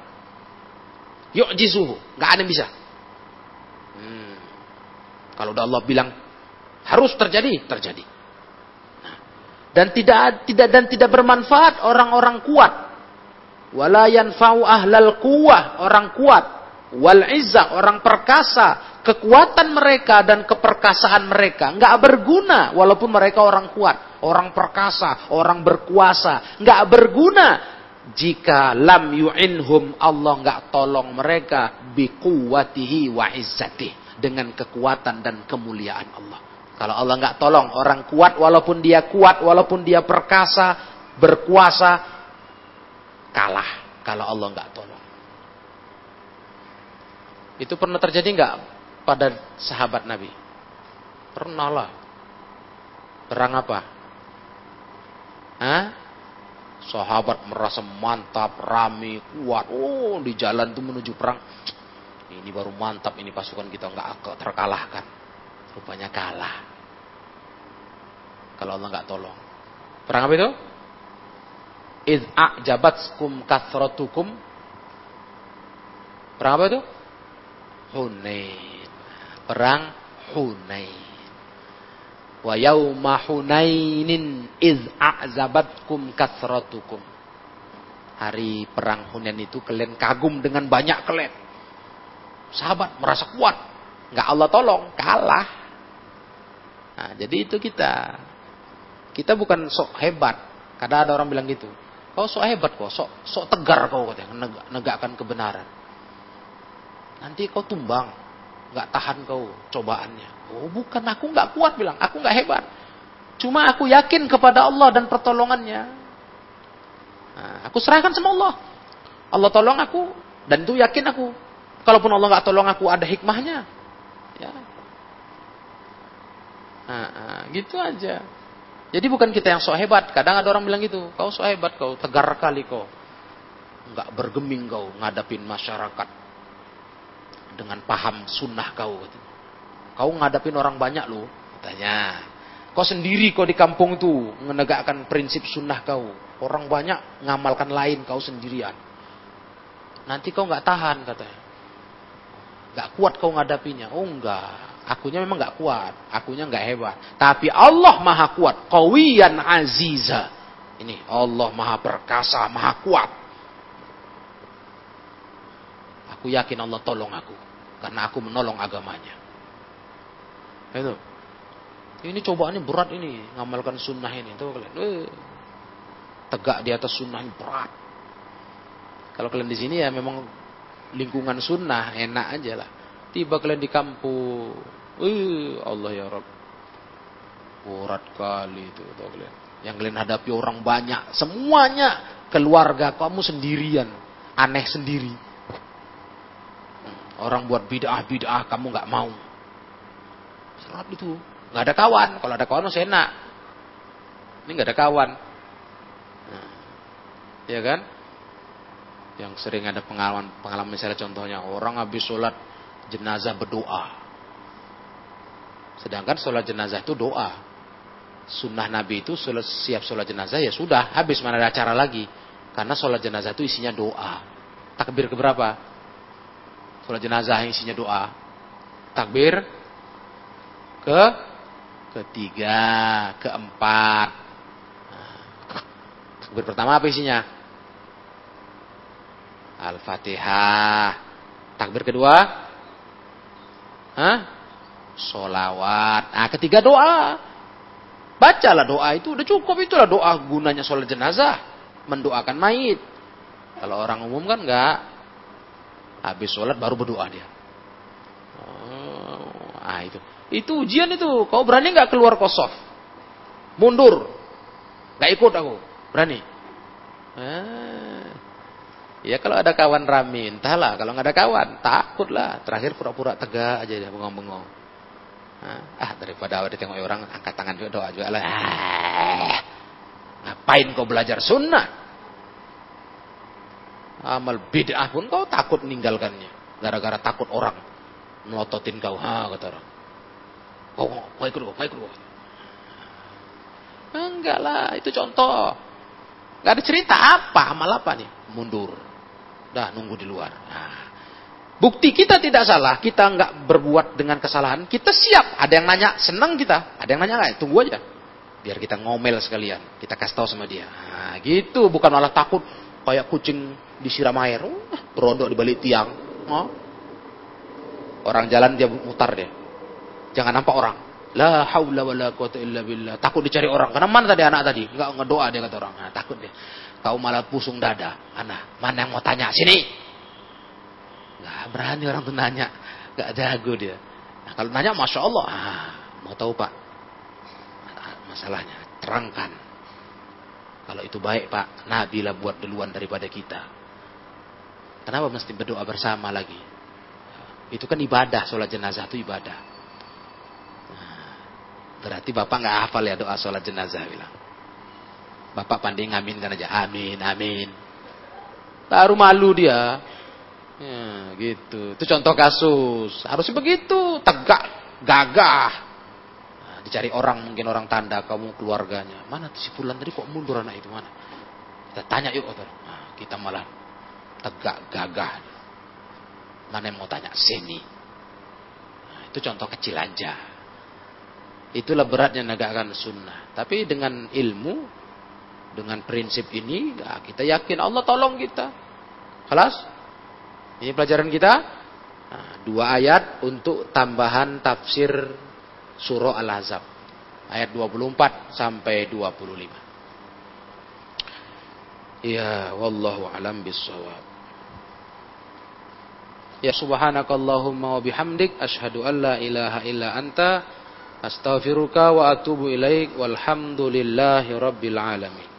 Yu'jizuhu. Nggak ada yang bisa. Hmm. kalau udah Allah bilang harus terjadi terjadi. Nah. dan tidak tidak dan tidak bermanfaat orang-orang kuat. Wala yanfa'u ahlal kuwah orang kuat. Wal izzah orang perkasa. Kekuatan mereka dan keperkasaan mereka nggak berguna walaupun mereka orang kuat. Orang perkasa orang berkuasa nggak berguna. Jika lam yu'inhum Allah nggak tolong mereka biquwatihi wa izzati dengan kekuatan dan kemuliaan Allah kalau Allah nggak tolong orang kuat walaupun dia kuat walaupun dia perkasa berkuasa kalah kalau Allah nggak tolong. Itu pernah terjadi nggak pada sahabat Nabi? Pernah lah. Perang apa? Hah? Sahabat merasa mantap, rame, kuat. Oh, di jalan tuh menuju perang. Ini baru mantap, ini pasukan kita nggak terkalahkan. Rupanya kalah. Kalau Allah nggak tolong. Perang apa itu? id a'jabatkum kathratukum perang apa itu? Hunain. Perang Hunain. Wa yauma Hunainin id a'jabatkum kathratukum hari perang Hunain itu kalian kagum dengan banyak kalian. Sahabat merasa kuat. Nggak Allah tolong kalah nah jadi itu kita Kita bukan sok hebat. Kadang ada orang bilang gitu. Kau sok hebat kok, sok sok tegar kau katanya, negakkan kebenaran. Nanti kau tumbang, nggak tahan kau cobaannya. Oh bukan, aku nggak kuat bilang, aku nggak hebat. Cuma aku yakin kepada Allah dan pertolongannya. Nah, aku serahkan sama Allah. Allah tolong aku dan itu yakin aku. Kalaupun Allah nggak tolong aku ada hikmahnya. Ya. Nah, gitu aja. Jadi bukan kita yang sok hebat. Kadang ada orang bilang gitu, kau sok hebat kau, tegar kali kau. Enggak bergeming kau ngadapin masyarakat dengan paham sunnah kau. Kau ngadapin orang banyak loh, katanya. Kau sendiri kau di kampung itu menegakkan prinsip sunnah kau. Orang banyak ngamalkan lain, kau sendirian. Nanti kau nggak tahan katanya. Nggak kuat kau ngadapinya. Oh enggak. Akunya memang nggak kuat, akunya nggak hebat. Tapi Allah maha kuat, kawiyan aziza. Ini Allah maha perkasa, maha kuat. Aku yakin Allah tolong aku. Karena aku menolong agamanya. Itu. Ini cobaannya berat ini. Ngamalkan sunnah ini. Tuh kalian. Eh, tegak di atas sunnah ini berat. Kalau kalian di sini ya memang lingkungan sunnah enak aja lah. Tiba kalian di kampung. Uh, Allah ya Rabb. Berat kali itu. Tahu kalian. Yang kalian hadapi orang banyak. Semuanya keluarga kamu sendirian. Aneh sendiri. Orang buat bid'ah-bid'ah kamu nggak mau. Serat itu. Nggak ada kawan. Kalau ada kawan masih enak. Ini nggak ada kawan. Nah, ya kan? Yang sering ada pengalaman, pengalaman misalnya contohnya orang habis sholat jenazah berdoa. Sedangkan sholat jenazah itu doa. Sunnah Nabi itu siap sholat jenazah ya sudah habis mana ada acara lagi. Karena sholat jenazah itu isinya doa. Takbir keberapa? Sholat jenazah yang isinya doa. Takbir ke ketiga, keempat. Nah, takbir pertama apa isinya? Al-Fatihah. Takbir kedua? Hah? Solawat. Nah, ketiga doa. Bacalah doa itu. Udah cukup itulah doa gunanya sholat jenazah. Mendoakan mayit. Kalau orang umum kan enggak. Habis sholat baru berdoa dia. Oh, ah itu. Itu ujian itu. Kau berani nggak keluar kosof? Mundur. Nggak ikut aku. Berani. Ah. Ya kalau ada kawan rame, entahlah. Kalau nggak ada kawan, takutlah. Terakhir pura-pura tegak aja dia bengong-bengong. Ah, daripada ditengok orang, angkat tangan juga doa juga lah. Ah, ngapain kau belajar sunnah? Amal bid'ah pun kau takut meninggalkannya. Gara-gara takut orang melototin kau. Ha, kata orang. Kau, kau ikut kau, ikut. Enggak lah, itu contoh. Gak ada cerita apa, amal apa nih? Mundur. Dah nunggu di luar. Nah, bukti kita tidak salah, kita nggak berbuat dengan kesalahan, kita siap. Ada yang nanya, senang kita. Ada yang nanya nggak? Tunggu aja. Biar kita ngomel sekalian. Kita kasih tahu sama dia. Nah, gitu, bukan malah takut kayak kucing disiram air. Oh, berodok di balik tiang. Oh. Orang jalan dia mutar dia. Jangan nampak orang. La haula wala illa billah. Takut dicari orang. Karena mana tadi anak tadi? Enggak ngedoa dia kata orang. Nah, takut dia. Kau malah pusung dada. Mana? Mana yang mau tanya? Sini. Gak berani orang tuh nanya. Gak jago dia. Nah, kalau nanya, Masya Allah. Ah, mau tahu Pak? Masalahnya, terangkan. Kalau itu baik Pak, Nabi lah buat duluan daripada kita. Kenapa mesti berdoa bersama lagi? Itu kan ibadah, sholat jenazah itu ibadah. Nah, berarti Bapak nggak hafal ya doa sholat jenazah bilang. Bapak pandai kan aja. Amin, amin. Baru malu dia. Ya, gitu. Itu contoh kasus. Harusnya begitu. Tegak, gagah. Nah, dicari orang, mungkin orang tanda kamu keluarganya. Mana si Fulan tadi kok mundur anak itu mana? Kita tanya yuk. Nah, kita malah tegak, gagah. Mana yang mau tanya? Sini. Nah, itu contoh kecil aja. Itulah beratnya negakkan sunnah. Tapi dengan ilmu dengan prinsip ini, nah, kita yakin Allah tolong kita. Kelas? Ini pelajaran kita. Nah, dua ayat untuk tambahan tafsir surah Al-Ahzab. ayat 24 sampai 25. Ya, wallahu alam bisawab. Ya subhanakallahumma wa bihamdik asyhadu an la ilaha illa anta astaghfiruka wa atubu ilaik walhamdulillahi rabbil alamin.